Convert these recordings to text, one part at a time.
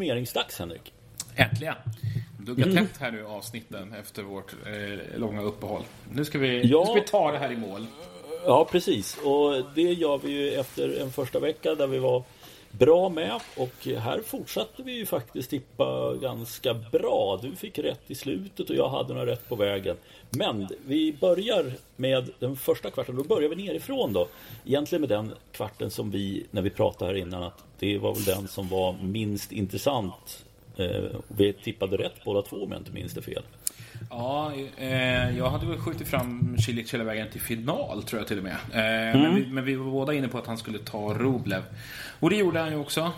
summeringsdags Henrik. Äntligen! Dugga mm. tätt här nu avsnitten efter vårt eh, långa uppehåll. Nu ska, vi, ja. nu ska vi ta det här i mål. Ja, precis. Och det gör vi ju efter en första vecka där vi var bra med. Och här fortsatte vi ju faktiskt tippa ganska bra. Du fick rätt i slutet och jag hade några rätt på vägen. Men vi börjar med den första kvarten. Då börjar vi nerifrån då. Egentligen med den kvarten som vi, när vi pratade här innan, att det var väl den som var minst intressant. Eh, vi tippade rätt båda två om jag inte minns det fel. Ja, eh, jag hade väl skjutit fram Cilic hela vägen till final tror jag till och med. Eh, mm. men, vi, men, vi, var båda inne på att han skulle ta Rublev. Och det gjorde han ju också.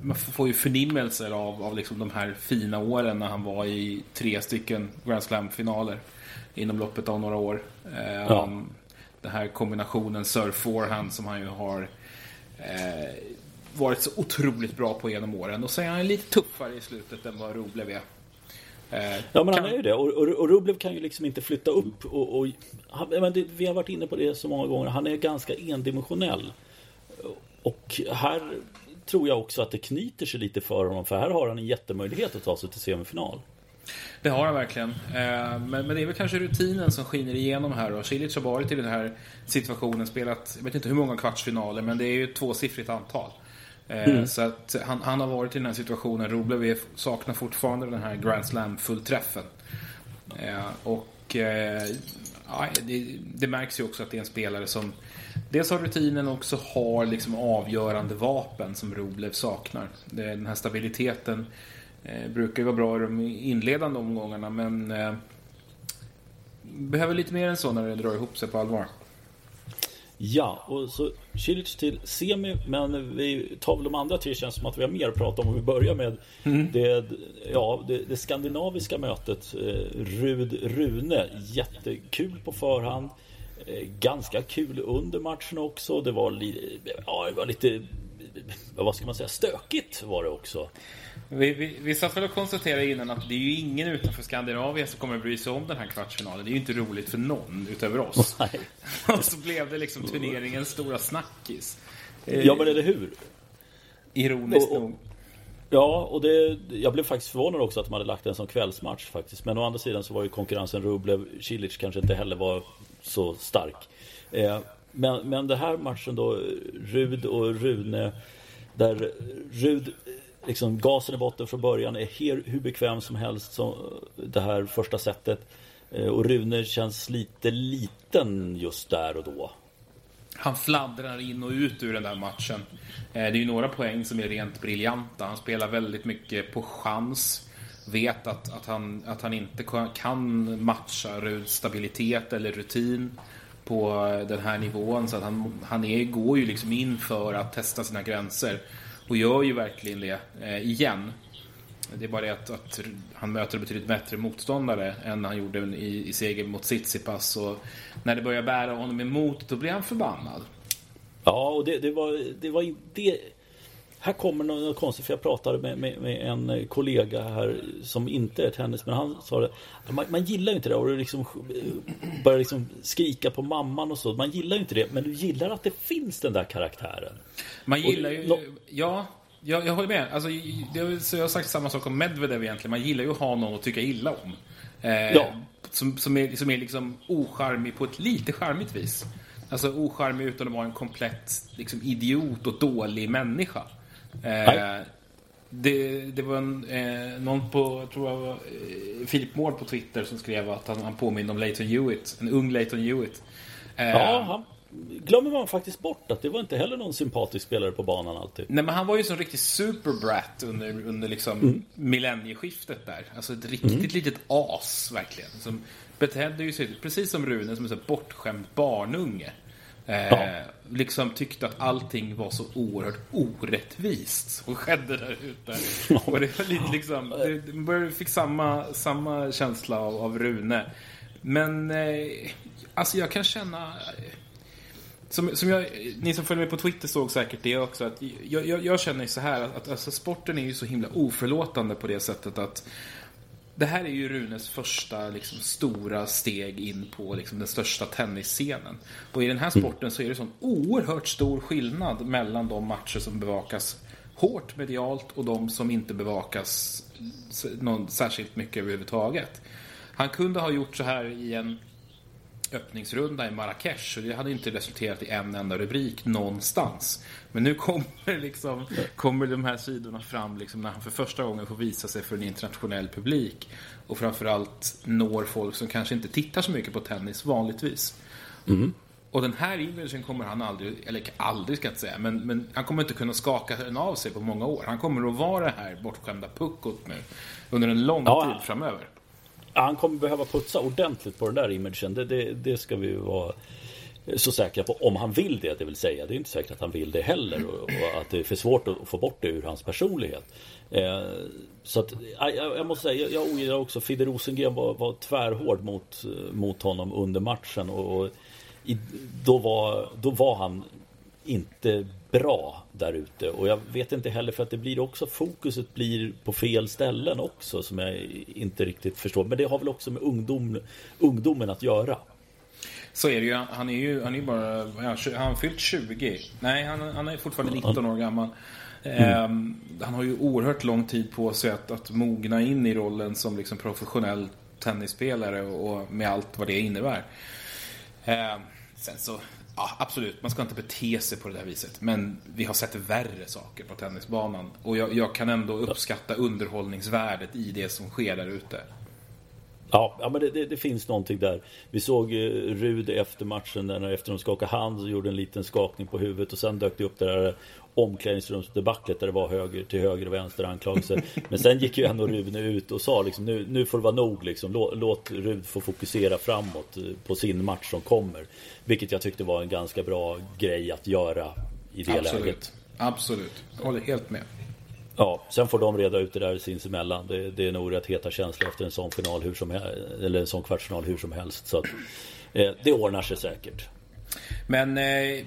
Man får ju förnimmelser av, av liksom de här fina åren när han var i tre stycken Grand Slam-finaler inom loppet av några år. Eh, ja. Den här kombinationen surf-forehand som han ju har eh, varit så otroligt bra på genom åren. Och så är han lite tuffare i slutet än vad Rublev är. Ja men han är ju det och, och, och Rublev kan ju liksom inte flytta upp och, och han, men det, Vi har varit inne på det så många gånger Han är ganska endimensionell Och här tror jag också att det knyter sig lite för honom För här har han en jättemöjlighet att ta sig till semifinal det har han verkligen. Eh, men, men det är väl kanske rutinen som skiner igenom här. Och Cilic har varit i den här situationen, spelat, jag vet inte hur många kvartsfinaler, men det är ju ett tvåsiffrigt antal. Eh, mm. Så att han, han, har varit i den här situationen. Rublev saknar fortfarande den här Grand Slam-fullträffen. Eh, och eh, ja, det, det, märks ju också att det är en spelare som dels har rutinen och också har liksom avgörande vapen som Rublev saknar. Den här stabiliteten brukar ju vara bra i de inledande omgångarna men behöver lite mer än så när det drar ihop sig på allvar. Ja, och så Cilic till semi, men vi tar väl de andra tre känns som att vi har mer att prata om. Om vi börjar med mm. det, ja, det, det, skandinaviska mötet. Eh, Rud-Rune, jättekul på förhand. Eh, ganska kul under matchen också. Det var, li, ja, det var lite, vad ska man säga, stökigt var det också. Vi, vi, vi satt väl och konstaterade innan att det är ju ingen utanför Skandinavien som kommer att bry sig om den här kvartsfinalen. Det är ju inte roligt för någon utöver oss. och så blev det liksom turneringens stora snackis. Ja, men eller hur? Ironiskt och, och, nog. Ja, och det, jag blev faktiskt förvånad också att de hade lagt en som kvällsmatch faktiskt. Men å andra sidan så var ju konkurrensen Rublev, Cilic kanske inte heller var så stark. Eh, men, men den här matchen då, Rud och Rune, där Rud liksom gasen i botten från början, är hur bekväm som helst som det här första setet eh, och Rune känns lite liten just där och då. Han fladdrar in och ut ur den där matchen. Eh, det är ju några poäng som är rent briljanta. Han spelar väldigt mycket på chans. Vet att, att, han, att han inte kan matcha Ruds stabilitet eller rutin på den här nivån. Så att han, han är, går ju liksom in för att testa sina gränser. Och gör ju verkligen det eh, igen. Det är bara det att, att, han möter betydligt bättre motståndare än han gjorde i, i seger mot Tsitsipas. Och när det börjar bära honom emot, då blir han förbannad. Ja, och det, det var... Det var det, här kommer något konstigt, för jag pratade med, med, med, en kollega här som inte är tennis, men han sa det. Man, man gillar ju inte det och liksom börjar liksom skrika på mamman och så. Man gillar ju inte det, men du gillar att det finns den där karaktären. Man gillar ju, no ja, jag, jag håller med. Alltså, jag, så jag har sagt samma sak om Medvedev egentligen. Man gillar ju att ha någon att tycka illa om. Eh, ja. Som, som, är, som är liksom ocharmig på ett lite charmigt vis. Alltså ocharmig utan att vara en komplett liksom, idiot och dålig människa. Eh, det, det, var en, eh, någon på, jag tror jag var eh, Philip Mård på Twitter som skrev att han, han påminner om Leighton Hewitt. En ung Leighton Hewitt. Eh, ja, han glömmer man faktiskt bort att det var inte heller någon sympatisk spelare på banan alltid. Nej, men han var ju som riktig superbrat under, under liksom mm. millennieskiftet där. Alltså ett riktigt mm. litet as, verkligen. Som betedde ju sig precis som Rune, som en bortskämd barnunge. Eh, ja. Liksom tyckte att allting var så oerhört orättvist som skedde där ute. Och det var lite liksom, det, fick samma, samma känsla av, av Rune. Men eh, alltså jag kan känna som, som jag, ni som följer mig på Twitter såg säkert det också. Att jag, jag, jag känner så här att, att alltså, sporten är ju så himla oförlåtande på det sättet att det här är ju Runes första liksom, stora steg in på liksom, den största tennisscenen. Och i den här mm. sporten så är det sån oerhört stor skillnad mellan de matcher som bevakas hårt medialt och de som inte bevakas någon särskilt mycket överhuvudtaget. Han kunde ha gjort så här i en öppningsrunda i Marrakesh och det hade inte resulterat i en enda rubrik någonstans. Men nu kommer, liksom, kommer de här sidorna fram liksom, när han för första gången får visa sig för en internationell publik och framförallt når folk som kanske inte tittar så mycket på tennis vanligtvis. Mm. Och den här imagen kommer han aldrig, eller aldrig ska jag inte säga, men, men han kommer inte kunna skaka den av sig på många år. Han kommer att vara det här bortskämda puckot nu under en lång ja, tid framöver. Han kommer behöva putsa ordentligt på den där imagen. Det, det, det ska vi vara så säkra på. Om han vill det, det vill säga. Det är inte säkert att han vill det heller. Och, och att det är för svårt att få bort det ur hans personlighet. Eh, så att, jag, jag måste säga, jag, jag ogillar också Fidde Rosengren var, var tvärhård mot, mot honom under matchen. Och, och i, då, var, då var han inte bra där ute. Och jag vet inte heller för att det blir också fokuset blir på fel ställen också som jag inte riktigt förstår. Men det har väl också med ungdom, ungdomen att göra. Så är det ju. Han är ju han är bara, han har fyllt 20. Nej, han, han är fortfarande 19 år gammal. Mm. Um, han har ju oerhört lång tid på sig att, att mogna in i rollen som liksom professionell tennisspelare och med allt vad det innebär. Um, sen så Ja, absolut. Man ska inte bete sig på det där viset. Men vi har sett värre saker på tennisbanan. Och jag, jag kan ändå uppskatta underhållningsvärdet i det som sker där ute. Ja, ja men det, det, det, finns någonting där. Vi såg eh, Rud efter matchen, där efter de skakade hand och gjorde en liten skakning på huvudet och sen dök det upp det där omklädningsrumsdebaclet där det var höger till höger och vänster anklagelser. Men sen gick ju ändå Rune ut och sa liksom nu, nu får det vara nog liksom. Låt, låt Rud få fokusera framåt eh, på sin match som kommer. Vilket jag tyckte var en ganska bra grej att göra i det Absolut. läget. Absolut, jag håller helt med. Ja, sen får de reda ut det där sinsemellan. Det, det är nog rätt heta känslor efter en sån final hur som eller en sån kvartsfinal hur som helst. Så att, eh, det ordnar sig säkert. Men eh,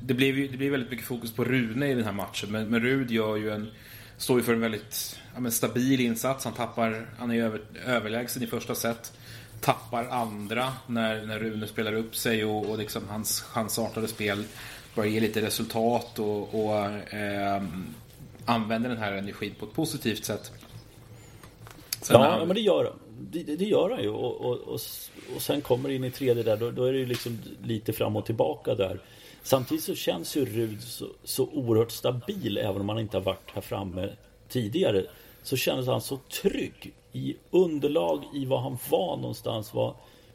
det, blev ju, det blev väldigt mycket fokus på Rune i den här matchen. Men, men Rud gör ju en, står ju för en väldigt ja, stabil insats. Han tappar, han är över, överlägsen i första set. Tappar andra när, när Rune spelar upp sig och, och liksom hans chansartade spel börjar ge lite resultat och, och eh, använder den här energin på ett positivt sätt. Sen ja, han... men det gör, det, det gör han ju. Och, och, och, och sen kommer in i tredje där, då, då, är det ju liksom lite fram och tillbaka där. Samtidigt så känns ju Rud så, så oerhört stabil, även om han inte har varit här framme tidigare. Så kändes han så trygg i underlag, i vad han var någonstans, vad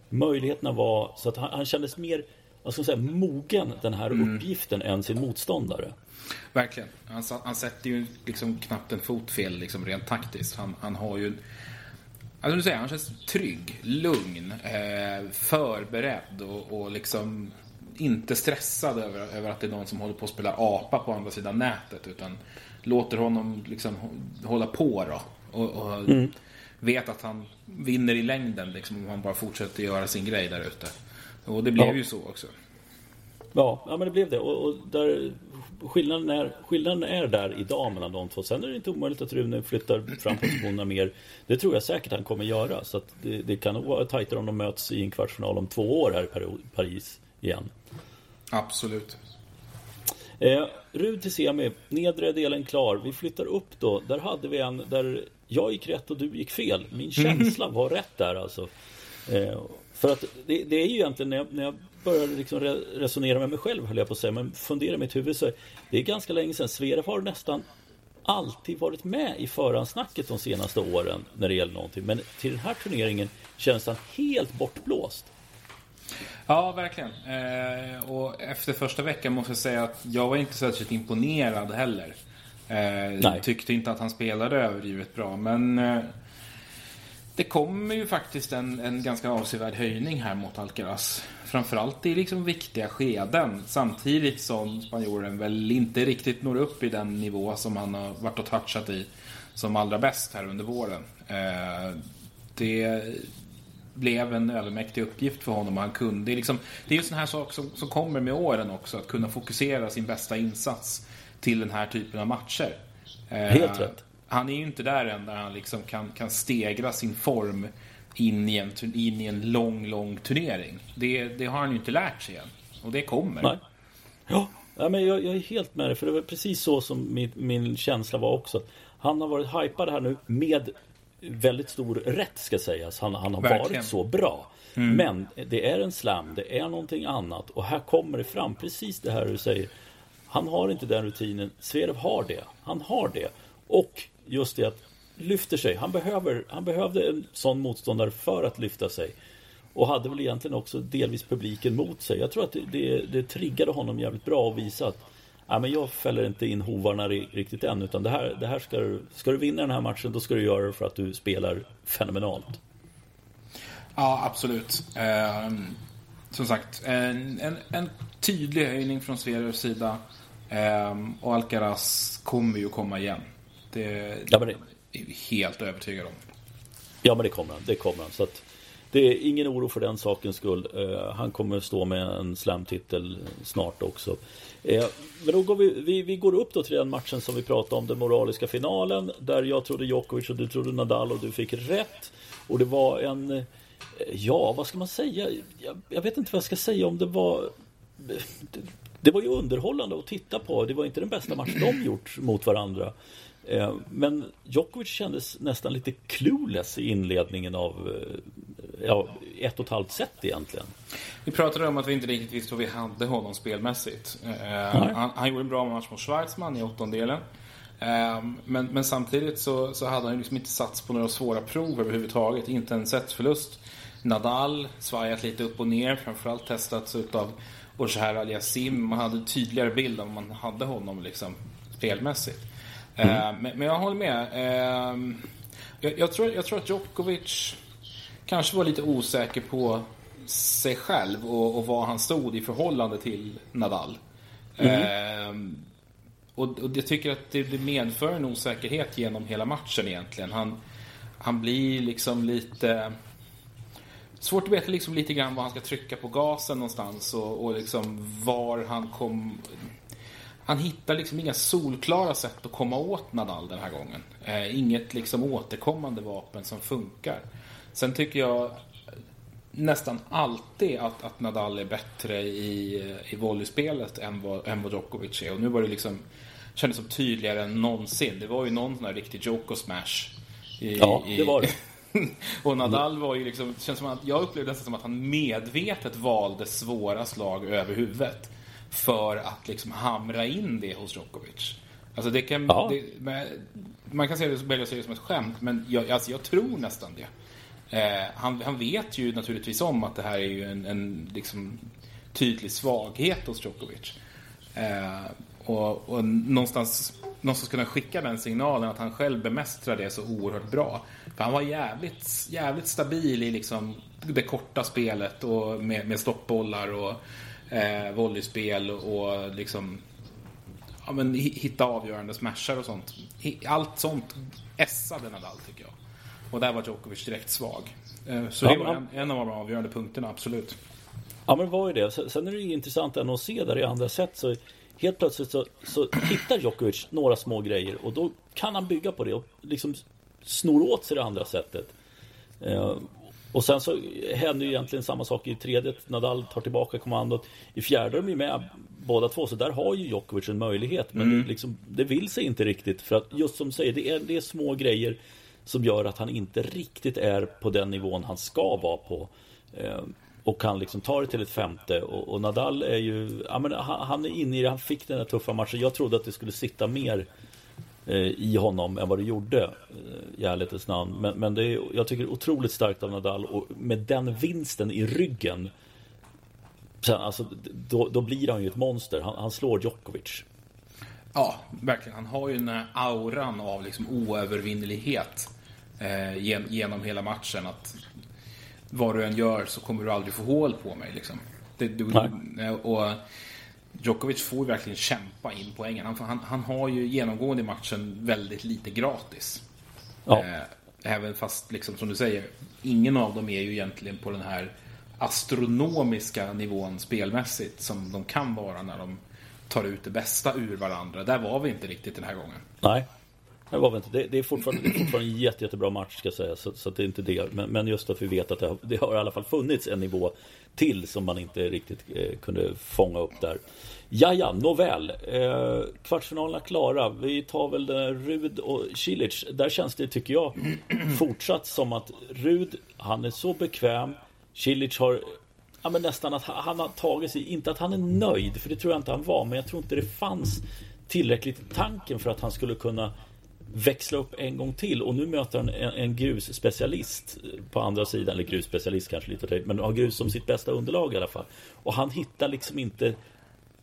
möjligheterna var. Så att han, han kändes mer vad ska säga, mogen den här mm. uppgiften än sin motståndare. Verkligen. Han, han sätter ju liksom knappt en fot fel liksom rent taktiskt. Han, han har ju... Alltså du säger, han känns trygg, lugn, eh, förberedd och, och liksom inte stressad över, över att det är någon som håller på att spela apa på andra sidan nätet. Utan låter honom liksom hålla på då. Och, och mm. vet att han vinner i längden liksom, om han bara fortsätter göra sin grej där ute. Och det blev ja. ju så också. Ja, ja men det blev det. Och, och, där, skillnaden, är, skillnaden är där idag mellan de två. Sen är det inte omöjligt att Rune flyttar fram positionerna mer. Det tror jag säkert han kommer göra. Så det, det, kan nog vara tajtare om de möts i en kvartsfinal om två år här i Paris igen. Absolut. Eh, Rud till semi, nedre delen klar. Vi flyttar upp då. Där hade vi en där jag gick rätt och du gick fel. Min känsla var rätt där alltså. Eh, för att det, det, är ju egentligen när jag, när jag började liksom resonera med mig själv höll jag på att säga. Men fundera i mitt huvud så det är ganska länge sedan. Zverev har nästan alltid varit med i förhandsnacket de senaste åren när det gäller någonting. Men till den här turneringen känns han helt bortblåst. Ja, verkligen. Eh, och efter första veckan måste jag säga att jag var inte särskilt imponerad heller. Eh, tyckte inte att han spelade överdrivet bra, men eh, det kommer ju faktiskt en, en ganska avsevärd höjning här mot Alcaraz. Framförallt i liksom viktiga skeden. Samtidigt som spanjoren väl inte riktigt når upp i den nivå som han har varit och touchat i som allra bäst här under våren. Eh, det blev en övermäktig uppgift för honom. Han kunde, liksom, det är ju sån här sak som, som kommer med åren också. Att kunna fokusera sin bästa insats till den här typen av matcher. Helt eh, rätt han är ju inte där än där han liksom kan, kan stegra sin form in i en, in i en lång, lång turnering. Det, det har han ju inte lärt sig än. Och det kommer. Nej. Ja, Ja, men jag, jag är helt med dig, för det var precis så som min, min känsla var också. Han har varit hypad här nu med väldigt stor rätt ska sägas. Han, han har Verkligen. varit så bra. Mm. Men det är en slam, det är någonting annat. Och här kommer det fram precis det här du säger. Han har inte den rutinen. Zverev har det. Han har det. Och just det att lyfter sig. Han, behöver, han behövde en sån motståndare för att lyfta sig. Och hade väl egentligen också delvis publiken mot sig. Jag tror att det, det, det triggade honom jävligt bra och visa att ja, men jag fäller inte in hovarna riktigt än. Utan det här, det här ska, du, ska du vinna den här matchen, då ska du göra det för att du spelar fenomenalt. Ja, absolut. Eh, som sagt, en, en, en tydlig höjning från Zverevs sida. Eh, och Alcaraz kommer ju komma igen. Det, ja, men det är vi helt övertygad om. Ja, men det kommer han. Det kommer han. Så att, det är ingen oro för den sakens skull. Uh, han kommer stå med en slamtitel snart också. Eh, men då går vi, vi, vi, går upp då till den matchen som vi pratade om, den moraliska finalen. Där jag trodde Djokovic och du trodde Nadal och du fick rätt. Och det var en... Eh, ja, vad ska man säga? Jag, jag, vet inte vad jag ska säga om det var... Det, det var ju underhållande att titta på. Det var inte den bästa match de gjort mot varandra. Eh, men Djokovic kändes nästan lite clueless i inledningen av eh, ja, ett och ett halvt set egentligen. Vi pratade om att vi inte riktigt visste vad vi hade honom spelmässigt. Han, han, gjorde en bra match mot Schwarzman i åttondelen. Men, men samtidigt så, så hade han liksom inte satts på några svåra prov överhuvudtaget. Inte en setförlust. Nadal svajat lite upp och ner. Framförallt testats utav Oshar Aliasim. Man hade tydligare bild om man hade honom liksom spelmässigt. Mm. Men, men, jag håller med. Jag, jag, tror, jag tror att Djokovic kanske var lite osäker på sig själv och, och var han stod i förhållande till Nadal. Mm. och, och jag tycker att det, det medför en osäkerhet genom hela matchen egentligen. Han, han blir liksom lite... Svårt att veta liksom lite grann var han ska trycka på gasen någonstans och, och liksom var han kom... Han hittar liksom inga solklara sätt att komma åt Nadal den här gången. Eh, inget liksom återkommande vapen som funkar. Sen tycker jag nästan alltid att, att Nadal är bättre i, i volleyspelet än vad, än vad Djokovic är. Och nu var det liksom kändes som tydligare än någonsin. Det var ju någon sån här riktig Djoko-smash. ja, det var det. och Nadal var ju liksom, känns som att, jag upplevde nästan som att han medvetet valde svåra slag över huvudet. För att liksom hamra in det hos Djokovic. Alltså det kan, ja. det, man kan se det, välja det som ett skämt, men jag, alltså jag tror nästan det. Eh, han, han, vet ju naturligtvis om att det här är ju en, en liksom, tydlig svaghet hos Djokovic. Eh, och, och någonstans, någonstans kunna skicka den signalen att han själv bemästrar det så oerhört bra. För han var jävligt, jävligt stabil i liksom det korta spelet och med, med stoppbollar och eh, volleyspel och liksom ja, men, hitta avgörande smashar och sånt. Allt sånt essade Nadal tycker jag. Och där var Djokovic direkt svag. Eh, så det var en, en, av de avgörande punkterna, absolut. Ja men det var ju det. Sen är det ju intressant att se där i andra set så helt plötsligt så, så hittar Djokovic några små grejer och då kan han bygga på det och liksom snor åt sig det andra sättet. Eh, och sen så händer ju egentligen samma sak i tredje. Nadal tar tillbaka kommandot. I fjärde är de ju med båda två. Så där har ju Djokovic en möjlighet. Men mm. det, liksom, det vill sig inte riktigt. För att just som du säger, det är, det är små grejer som gör att han inte riktigt är på den nivån han ska vara på. Eh, och kan liksom ta det till ett femte. Och, och Nadal är ju, ja, men han, han, är inne i det, han fick den där tuffa matchen. Jag trodde att det skulle sitta mer eh, i honom än vad det gjorde eh, i ärlighetens namn. Men, men det är, jag tycker det är otroligt starkt av Nadal och med den vinsten i ryggen sen, alltså, då, då blir han ju ett monster. Han, han slår Djokovic. Ja, verkligen. Han har ju den här auran av liksom oövervinnelighet eh, genom hela matchen. Att vad du än gör så kommer du aldrig få hål på mig. Liksom. Det, du, eh, och Djokovic får verkligen kämpa in poängen. Han, han, han, har ju genomgående i matchen väldigt lite gratis. Ja. Eh, även fast, liksom, som du säger, ingen av dem är ju egentligen på den här astronomiska nivån spelmässigt som de kan vara när de tar ut det bästa ur varandra. Där var vi inte riktigt den här gången. Nej. Det, var vi inte, det, det, är fortfarande, det är fortfarande en jätte, jättebra match ska jag säga. Så, så det är inte det. Men, men, just att vi vet att det har, det har i alla fall funnits en nivå till som man inte riktigt eh, kunde fånga upp där. Ja, ja, nåväl. Eh, kvartsfinalerna klara. Vi tar väl Rud och Cilic. Där känns det, tycker jag, fortsatt som att Rud, han är så bekväm. Cilic har ja, men nästan att han har tagit sig, inte att han är nöjd, för det tror jag inte han var, men jag tror inte det fanns tillräckligt i tanken för att han skulle kunna växla upp en gång till och nu möter han en, en grusspecialist på andra sidan, eller grusspecialist kanske lite men har grus som sitt bästa underlag i alla fall. Och han hittar liksom inte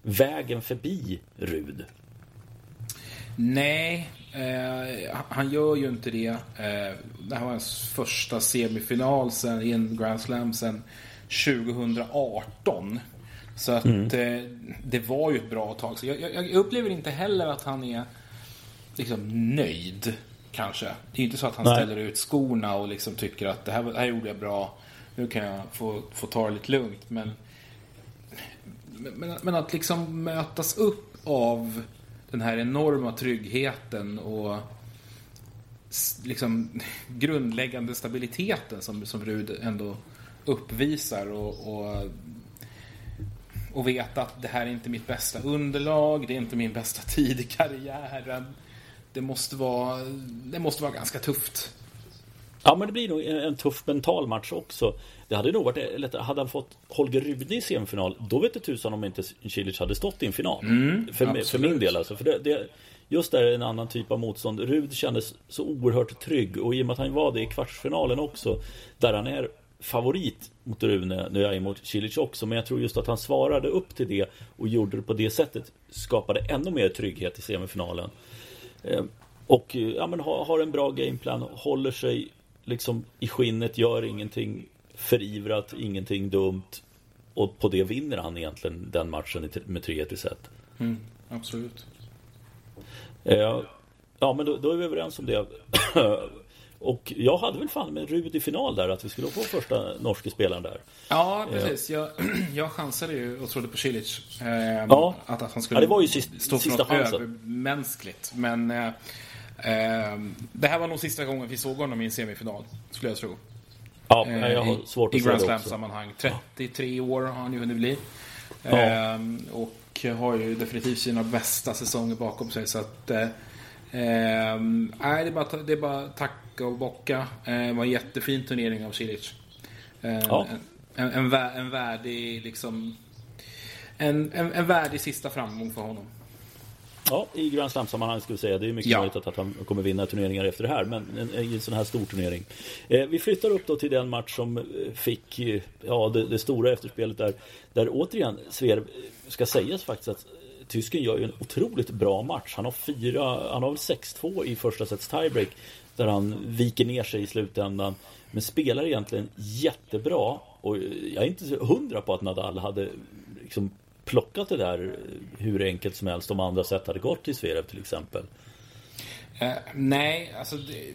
vägen förbi Rud. Nej, eh, han gör ju inte det. Eh, det här var hans första semifinal sen, i en Grand Slam sen 2018. Så att mm. eh, det var ju ett bra tag. Så jag, jag, jag, upplever inte heller att han är liksom nöjd. Kanske. Det är inte så att han Nej. ställer ut skorna och liksom tycker att det här, det här gjorde jag bra. Nu kan jag få, få ta det lite lugnt. Men, men, men att liksom mötas upp av den här enorma tryggheten och liksom grundläggande stabiliteten som, som Rud ändå uppvisar och, och, och veta att det här är inte mitt bästa underlag, det är inte min bästa tid i karriären. Det måste vara, det måste vara ganska tufft. Ja men det blir nog en tuff mental match också. Det hade nog varit lättare. Hade han fått Holger Rune i semifinal Då vet det tusan om inte Cilic hade stått i en final. Mm, för, för, min del alltså. För det, det, just där är en annan typ av motstånd. Rud kändes så oerhört trygg. Och i och med att han var det i kvartsfinalen också. Där han är favorit mot Rune. Nu är jag emot Cilic också. Men jag tror just att han svarade upp till det. Och gjorde det på det sättet. Skapade ännu mer trygghet i semifinalen. Eh, och ja, men har, har en bra gameplan. Håller sig liksom i skinnet. Gör ingenting förivrat, ingenting dumt. Och på det vinner han egentligen den matchen med 3-1 i set. Mm, absolut. Eh, ja, men då, då, är vi överens om det. och jag hade väl fan med Rud i final där, att vi skulle få första norske spelaren där. Ja, eh. precis. Jag, jag chansade ju och trodde på Cilic. Eh, ja. Att, att han skulle ja, det var ju sist, stå för något chansen. övermänskligt. Men eh, eh, det här var nog sista gången vi såg honom i en semifinal, skulle jag tro. Ja, eh, jag har svårt att I, Grand Slam-sammanhang. 33 år har han ju hunnit bli. Ja. Ehm, och har ju definitivt sina bästa säsonger bakom sig. Så att... Eh, nej, det är bara, det är bara tacka och bocka. Eh, det var en jättefin turnering av Cilic. Ehm, ja. En, en, en värdig liksom... En, en, en värdig sista framgång för honom. Ja, i Grand Slam-sammanhang skulle vi säga. Det är mycket ja. möjligt att han kommer vinna turneringar efter det här. Men i en sån här stor turnering. Eh, vi flyttar upp då till den match som eh, fick eh, ja, det, det, stora efterspelet där. Där återigen, Sver, ska sägas faktiskt att tysken gör ju en otroligt bra match. Han har fyra, han har väl 6-2 i första sets tiebreak. Där han viker ner sig i slutändan. Men spelar egentligen jättebra. Och jag är inte hundra på att Nadal hade liksom plockat det där hur enkelt som helst om andra sätt hade gått till Zverev till exempel? Uh, nej, alltså det,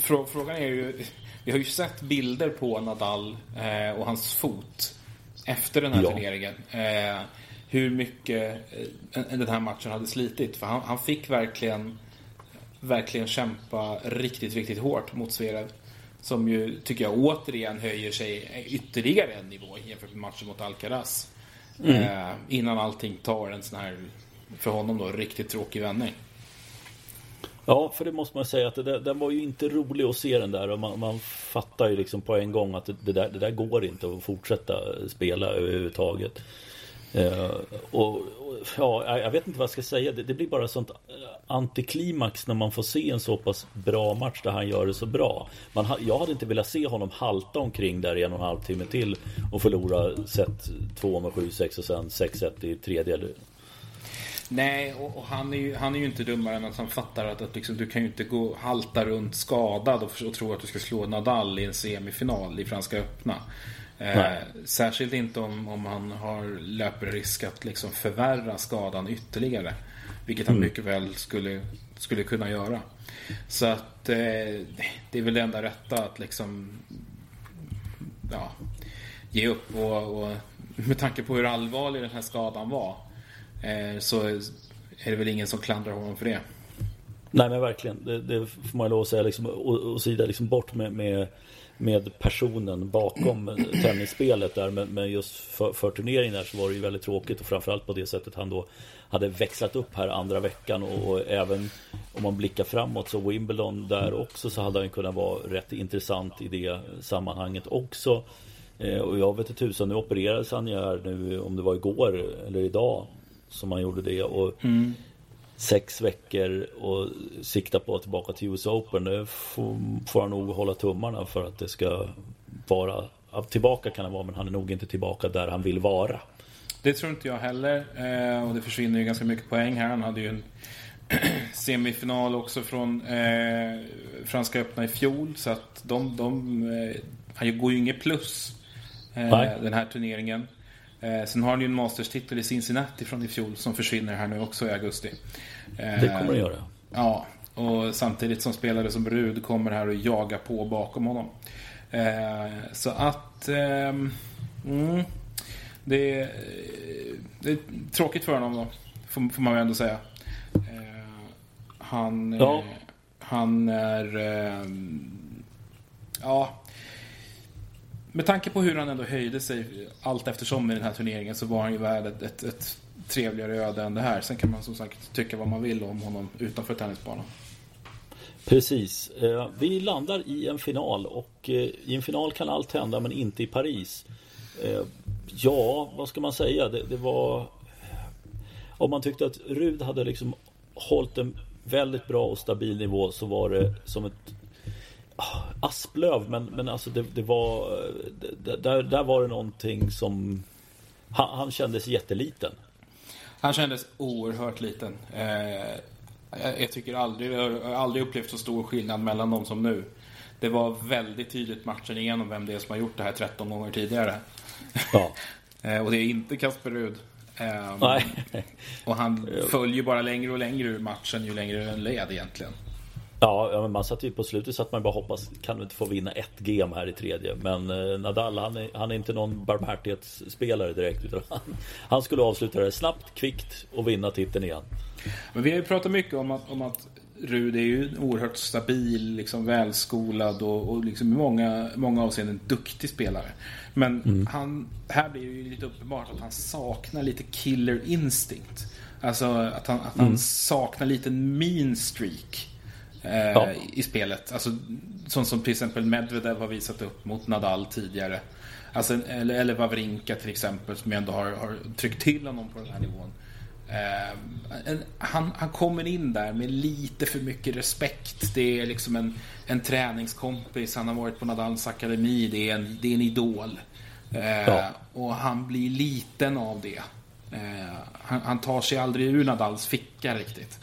frå, frågan är ju... Vi har ju sett bilder på Nadal uh, och hans fot efter den här ja. turneringen. Uh, hur mycket den här matchen hade slitit. För han, han, fick verkligen, verkligen kämpa riktigt, riktigt hårt mot Zverev. Som ju, tycker jag, återigen höjer sig ytterligare en nivå jämfört med matchen mot Alcaraz. Mm. Eh, innan allting tar en sån här, för honom då, riktigt tråkig vändning. Ja, för det måste man säga att det, den var ju inte rolig att se den där och man, man fattar ju liksom på en gång att det, det, där, det där går inte att fortsätta spela överhuvudtaget. Uh, och, och, ja, jag vet inte vad jag ska säga. Det, det, blir bara sånt eh, antiklimax när man får se en så pass bra match där han gör det så bra. Man, jag hade inte velat se honom halta omkring där i en och en halv timme till och förlora set 2 med 7-6 och sen 6-1 i tredje. Nej, och, och, han, är ju, han är ju inte dummare än att han fattar att, att liksom, du kan ju inte gå halta runt skadad och, och tro att du ska slå Nadal i en semifinal i Franska öppna. Eh, särskilt inte om, om han har, löper risk att liksom förvärra skadan ytterligare. Vilket han mm. mycket väl skulle, skulle kunna göra. Så att eh, det är väl det enda rätta att liksom ja, ge upp. Och, och, med tanke på hur allvarlig den här skadan var eh, så är det väl ingen som klandrar honom för det. Nej men verkligen, det, det får man lov att säga liksom, och, och sida liksom bort med, med, med personen bakom tennisspelet där men, men just för, för turneringen där så var det ju väldigt tråkigt och framförallt på det sättet han då hade växlat upp här andra veckan och, och även om man blickar framåt så Wimbledon där också så hade han kunnat vara rätt intressant i det sammanhanget också. Eh, och jag vet inte tusan, nu opererades han ju här nu om det var igår eller idag som han gjorde det. Och mm sex veckor och sikta på att tillbaka till US Open. Det får, får han nog hålla tummarna för att det ska vara Tillbaka kan han vara men han är nog inte tillbaka där han vill vara. Det tror inte jag heller. Eh, och det försvinner ju ganska mycket poäng här. Han hade ju en semifinal också från eh, Franska öppna i fjol. Så att de, de eh, han går ju inget plus eh, den här turneringen. Eh, sen har han ju en Masters-titel i Cincinnati från i fjol som försvinner här nu också i augusti. Eh, det kommer det göra. Ja, och samtidigt som spelare som Brud kommer här och jagar på bakom honom. Eh, så att... Eh, mm, det, det, är tråkigt för honom då, får, får man väl ändå säga. Eh, han, ja. han är... Eh, ja, med tanke på hur han ändå höjde sig allt eftersom i den här turneringen så var han ju värd ett, ett, ett trevligare öde än det här. Sen kan man som sagt tycka vad man vill om honom utanför tennisbanan. Precis. Eh, vi landar i en final och eh, i en final kan allt hända men inte i Paris. Eh, ja, vad ska man säga? Det, det var... Om man tyckte att Rud hade liksom hållit en väldigt bra och stabil nivå så var det som ett Asplöv men, men alltså det, det var det, där, där var det någonting som han, han kändes jätteliten. Han kändes oerhört liten. Eh, jag tycker aldrig, jag har aldrig upplevt så stor skillnad mellan dem som nu. Det var väldigt tydligt matchen igenom vem det är som har gjort det här 13 gånger tidigare. Ja. eh, och det är inte Kasper Rud. Eh, Nej. och han följer bara längre och längre ur matchen ju längre den led egentligen. Ja, men man satt ju på slutet så att man bara hoppas kan vi inte få vinna ett game här i tredje. Men eh, Nadal han är, han är inte någon barmhärtighetsspelare direkt. Utan han, han skulle avsluta det snabbt, kvickt och vinna titeln igen. Men vi har ju pratat mycket om att, om att Rud är ju en oerhört stabil, liksom välskolad och, och liksom i många, många avseenden duktig spelare. Men mm. han, här blir det ju lite uppenbart att han saknar lite killer instinct. Alltså att han, att han mm. saknar lite mean streak eh, ja. i spelet. Alltså, sånt som till exempel Medvedev har visat upp mot Nadal tidigare. Alltså, eller, eller Wawrinka till exempel som ändå har, har tryckt till honom på den här nivån. Eh, han, han kommer in där med lite för mycket respekt. Det är liksom en, en träningskompis. Han har varit på Nadals akademi. Det är en, det är en idol. Eh, ja. Och han blir liten av det. Eh, han, han, tar sig aldrig ur Nadals ficka riktigt.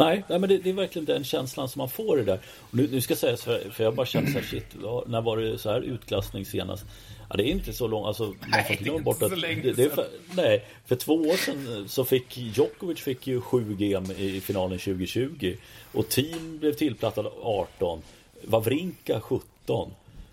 Nej, nej men det, det, är verkligen den känslan som man får det där. Och nu, nu ska jag säga för, för jag bara känner så här, shit, när var det så här utklassning senast? Ja, det är inte så långt, alltså man får glömma bort att det, det för, Nej, för två år sedan så fick Djokovic fick ju 7 game i finalen 2020 och Team blev tillplattad 18 Wawrinka 17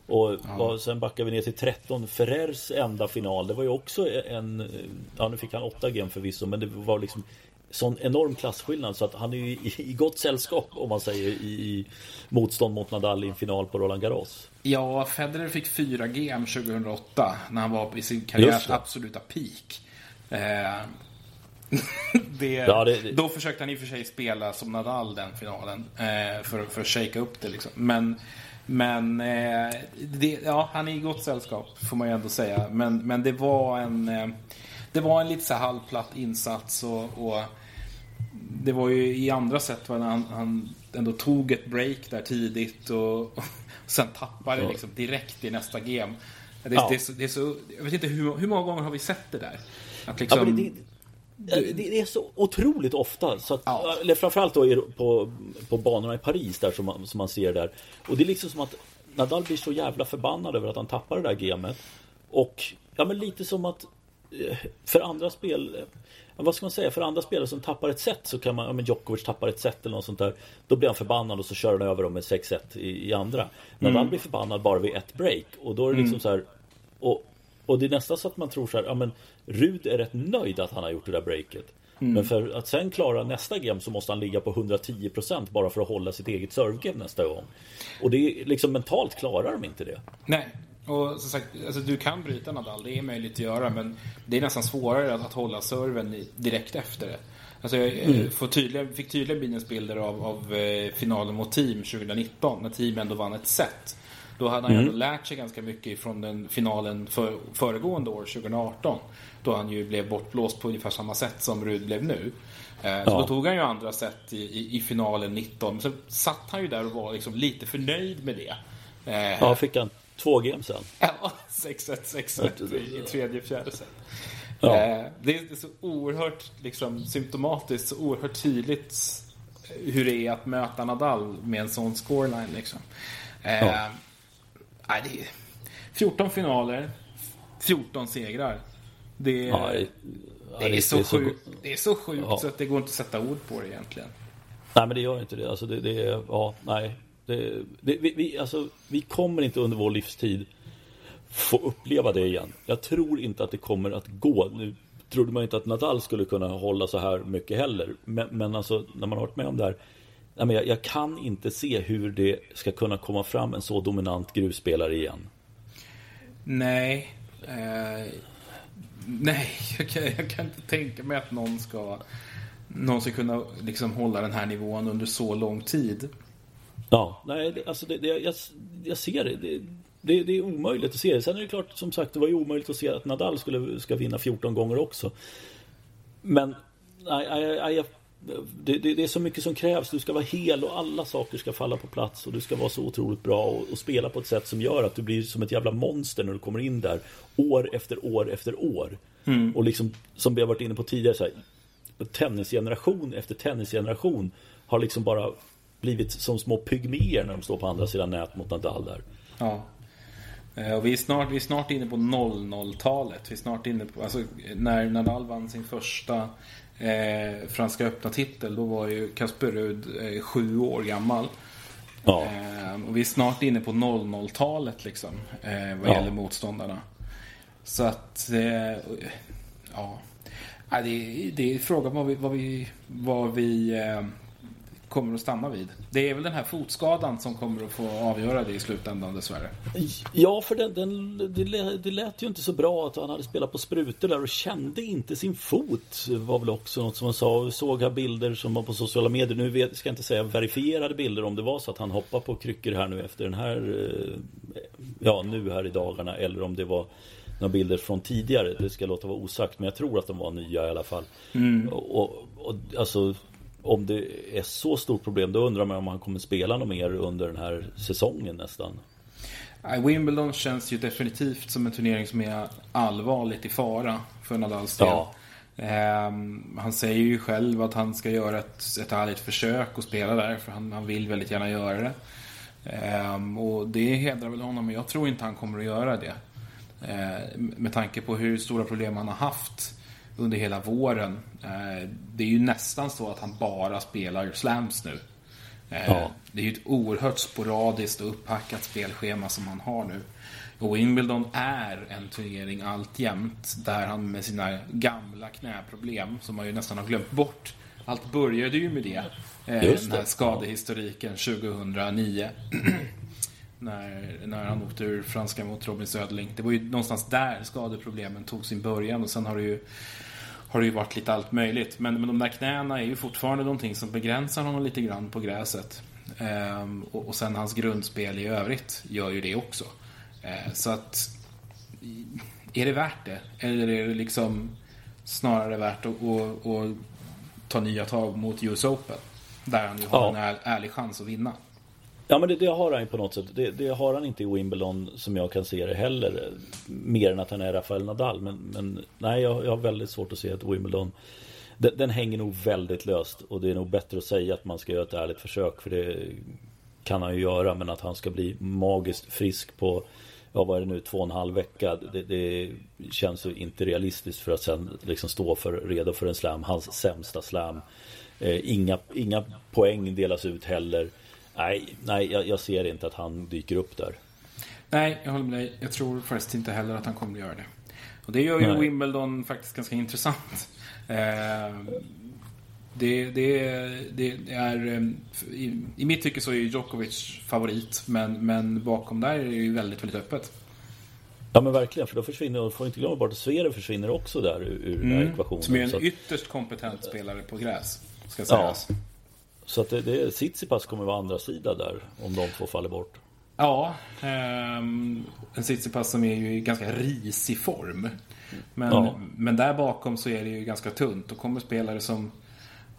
och ja. sen backar vi ner till 13 Ferrers enda final Det var ju också en Ja nu fick han 8 game förvisso men det var liksom sån enorm klasskillnad så att han är i, i gott sällskap om man säger i, i motstånd mot Nadal i en final på Roland Garros. Ja, Federer fick 4 GM 2008 när han var i sin karriärs absoluta peak. Eh, det, ja, det, det, Då försökte han i och för sig spela som Nadal den finalen eh, för, för att shake upp det liksom. Men, men eh, ja, han är i gott sällskap får man ju ändå säga. Men, men det var en eh, det var en lite så halvplatt insats och, och, det var ju i andra sätt när han, han ändå tog ett break där tidigt och, och sen tappade ja. liksom direkt i nästa game. Det, ja. det, det, är så, jag vet inte hur, hur många gånger har vi sett det där? Att liksom, ja, det, det, är så otroligt ofta. Så att, ja. Eller framförallt då på, på banorna i Paris där som man, som man ser där. Och det är liksom som att Nadal blir så jävla förbannad över att han tappar det där gamet. Och ja men lite som att för andra spel vad ska man säga? För andra spelare som tappar ett set så kan man, om Djokovic tappar ett set eller något sånt där Då blir han förbannad och så kör han över dem med 6-1 i, i, andra Men mm. han blir förbannad bara vid ett break och då är det liksom mm. så här och, och det är nästan så att man tror så här, ja men Rud är rätt nöjd att han har gjort det där breaket Mm. Men för att sen klara nästa game så måste han ligga på 110% bara för att hålla sitt eget servegame nästa gång. Och det är liksom mentalt klarar de inte det. Nej, och som sagt, alltså, du kan bryta Nadal, det är möjligt att göra, men det är nästan svårare att, att hålla serven direkt efter det. Alltså jag mm. får tydliga, fick tydliga minnesbilder av, av eh, finalen mot Team 2019, när Team ändå vann ett set. Då hade han mm. ju ändå lärt sig ganska mycket från den finalen för, föregående år, 2018. Då han ju blev bortblåst på ungefär samma sätt som Rud blev nu. Eh, ja. Så då tog han ju andra set i, i, i, finalen 19. Men så satt han ju där och var liksom lite förnöjd med det. Eh, ja, fick han två game sen. Ja, 6-1, 6-1 i tredje, fjärde set. Ja. Eh, det är så oerhört liksom, symptomatiskt, så oerhört tydligt hur det är att möta Nadal med en sån scoreline. Liksom. Ja. Nej, det är 14 finaler, 14 segrar. Det, ja, det, det, är, så sjukt, det är så sjukt ja. så att det går inte att sätta ord på det egentligen. Nej, men det gör inte det. Alltså det, det är, ja, nej. Det, det, vi, vi, alltså, vi kommer inte under vår livstid få uppleva det igen. Jag tror inte att det kommer att gå. Nu trodde man inte att Nadal skulle kunna hålla så här mycket heller. Men, men alltså, när man har varit med om det här Nej, men jag, jag, kan inte se hur det ska kunna komma fram en så dominant gruvspelare igen. Nej. Eh, nej, jag kan, jag kan, inte tänka mig att någon ska, någon ska kunna liksom hålla den här nivån under så lång tid. Ja, nej, alltså det, det, jag, jag ser det. det. Det, det, är omöjligt att se det. Sen är det klart, som sagt, det var ju omöjligt att se att Nadal skulle ska vinna 14 gånger också. Men nej, nej, jag, det, det, det, är så mycket som krävs. Du ska vara hel och alla saker ska falla på plats och du ska vara så otroligt bra och, och, spela på ett sätt som gör att du blir som ett jävla monster när du kommer in där år efter år efter år. Mm. Och liksom som vi har varit inne på tidigare så här, tennisgeneration efter tennisgeneration har liksom bara blivit som små pygméer när de står på andra sidan nät mot Nadal där. Ja. Eh, och vi är snart, vi är snart inne på 00-talet. Vi är snart inne på, alltså när Nadal vann sin första eh, Franska öppna titel, då var ju Kasper Rud eh, sju år gammal. Ja. Eh, och vi är snart inne på 00-talet liksom, eh, vad ja. gäller motståndarna. Så att, eh, ja. Det, det är frågan vad vi, vad vi, vad vi eh, kommer att stanna vid. Det är väl den här fotskadan som kommer att få avgöra det i slutändan dessvärre. Ja, för den, den, det, det lät ju inte så bra att han hade spelat på sprutor där och kände inte sin fot. Var väl också något som han sa. Såg här bilder som var på sociala medier. Nu vet, ska jag inte säga verifierade bilder om det var så att han hoppar på kryckor här nu efter den här eh, Ja, nu här i dagarna eller om det var några bilder från tidigare. Det ska låta vara osagt men jag tror att de var nya i alla fall. Mm. Och, och alltså om det är så stort problem då undrar man om han kommer spela något mer under den här säsongen nästan. Wimbledon känns ju definitivt som en turnering som är allvarligt i fara för Nadals del. Ja. Um, han säger ju själv att han ska göra ett, ett ärligt försök och spela där för han, han vill väldigt gärna göra det. Um, och det hedrar väl honom men jag tror inte han kommer att göra det. Uh, med tanke på hur stora problem han har haft under hela våren. Eh, det är ju nästan så att han bara spelar slams nu. Eh, ja. Det är ju ett oerhört sporadiskt och upphackat spelschema som han har nu. Och Wimbledon är en turnering alltjämt där han med sina gamla knäproblem, som man ju nästan har glömt bort. Allt började ju med det. Eh, Just den här skadehistoriken 2009. när, när han åkte ur franska mot Robin Söderling. Det var ju någonstans där skadeproblemen tog sin början och sen har det ju har det ju varit lite allt möjligt. Men, men de där knäna är ju fortfarande någonting som begränsar honom lite grann på gräset. Ehm, och, och sen hans grundspel i övrigt gör ju det också. Ehm, så att är det värt det? Eller är det liksom snarare värt att, att, att ta nya tag mot US Open? Där han ju har ja. en ärlig chans att vinna. Ja men det, det, har han ju på något sätt. Det, det, har han inte i Wimbledon som jag kan se det heller. Mer än att han är Rafael Nadal. Men, men nej, jag, jag, har väldigt svårt att se att Wimbledon den, den, hänger nog väldigt löst. Och det är nog bättre att säga att man ska göra ett ärligt försök. För det kan han ju göra. Men att han ska bli magiskt frisk på Ja vad är det nu, två och en halv vecka. Det, det känns ju inte realistiskt för att sen liksom stå för, redo för en slam. Hans sämsta slam. Eh, inga, inga poäng delas ut heller. Nej, nej jag, jag, ser inte att han dyker upp där. Nej, jag håller med dig. Jag tror faktiskt inte heller att han kommer att göra det. Och det gör ju Nej. Wimbledon faktiskt ganska intressant. Eh, det, det, det, är... eh, I, I mitt tycke så är Djokovic favorit, men, men bakom där är det ju väldigt, väldigt öppet. Ja men verkligen, för då försvinner, får inte glömma bort att Sverige försvinner också där ur, ur den här ekvationen. Som är en att, ytterst kompetent spelare på gräs, ska ja, sägas. Så att det, det, Tsitsipas kommer vara andra sida där om de två faller bort. Ja, ehm, en Tsitsipas som är ju i ganska risig form. Men, Ja. men där bakom så är det ju ganska tunt. Då kommer spelare som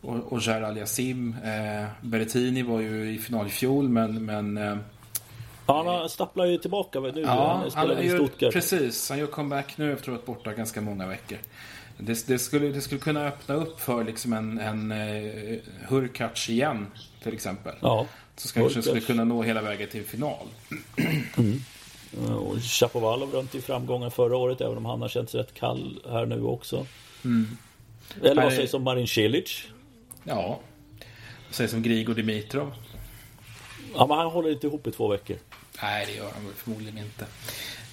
Ogier Aliasim. Eh, Berrettini var ju i final i fjol, men... men eh, han stapplar ju tillbaka nu. ja, han han spelar i gör, Stuttgart. precis. Han gör comeback nu efter att ha varit borta ganska många veckor. Det, det, skulle, det skulle kunna öppna upp för liksom en, en eh, Hurkacz igen, till exempel. Ja. Så kanske skulle kunna nå hela vägen till final. Eh, Och Shapovalov rönte ju framgångar förra året även om han har känts rätt kall här nu också. Eller vad sägs om Marin Cilic? Ja. Säg som Grigor Dimitrov. Ja, men han håller inte ihop i två veckor. Nej, det gör han förmodligen inte.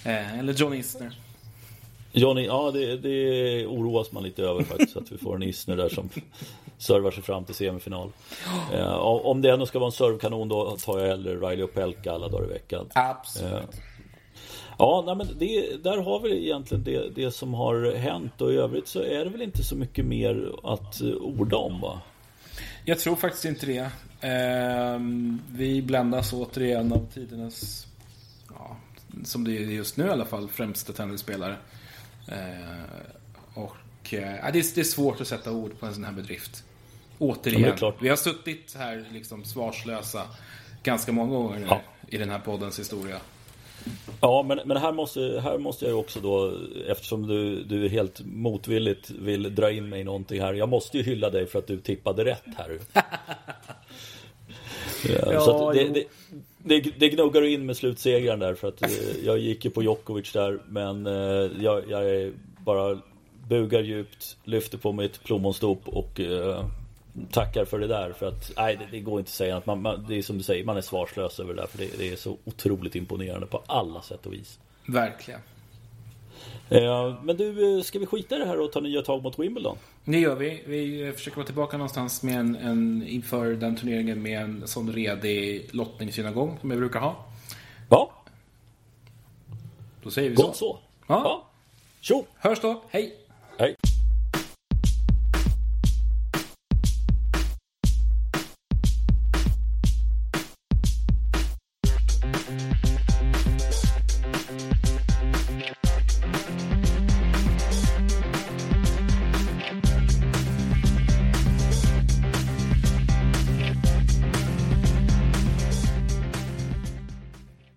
Eh, eller John Isner. Johnny, ja det, det oroas man lite över faktiskt att vi får en Isner där som servar sig fram till semifinal. Eh, om det ändå ska vara en servkanon då tar jag hellre Riley Opelka alla dagar i veckan. Absolut. Eh, Ja, nej, men det, där har vi egentligen det, det som har hänt och i övrigt så är det väl inte så mycket mer att eh, orda om va? Jag tror faktiskt inte det. Eh, vi bländas återigen av tidernas, ja, som det är just nu i alla fall, främsta tennisspelare. Eh, och eh, det, är, det är svårt att sätta ord på en sån här bedrift. Ja, Återigen. klart. Vi har suttit här liksom svarslösa ganska många gånger nu Ja. i den här poddens historia. Ja, men, men här, måste, här måste jag också då, eftersom du, du helt motvilligt vill dra in mig i någonting här. Jag måste ju hylla dig för att du tippade rätt här. ja, så det, det, det, det gnuggar du in med slutsegraren där för att eh, jag gick ju på Djokovic där men eh, jag, jag är bara bugar djupt, lyfter på mitt plommonstop och eh, tackar för det där för att nej det, det går inte att säga att man, man, det är som du säger, man är svarslös över det där för det, det är så otroligt imponerande på alla sätt och vis. Verkligen. Eh, men du, eh, ska vi skita i det här och ta nya tag mot Wimbledon? Det gör vi. Vi försöker vara tillbaka någonstans med en, en, inför den turneringen med en sån redig lottningsgenomgång som vi brukar ha. Ja, Då säger vi så. gott så. Ja. Ja. Tjo! Hörs då. Hej! Hej!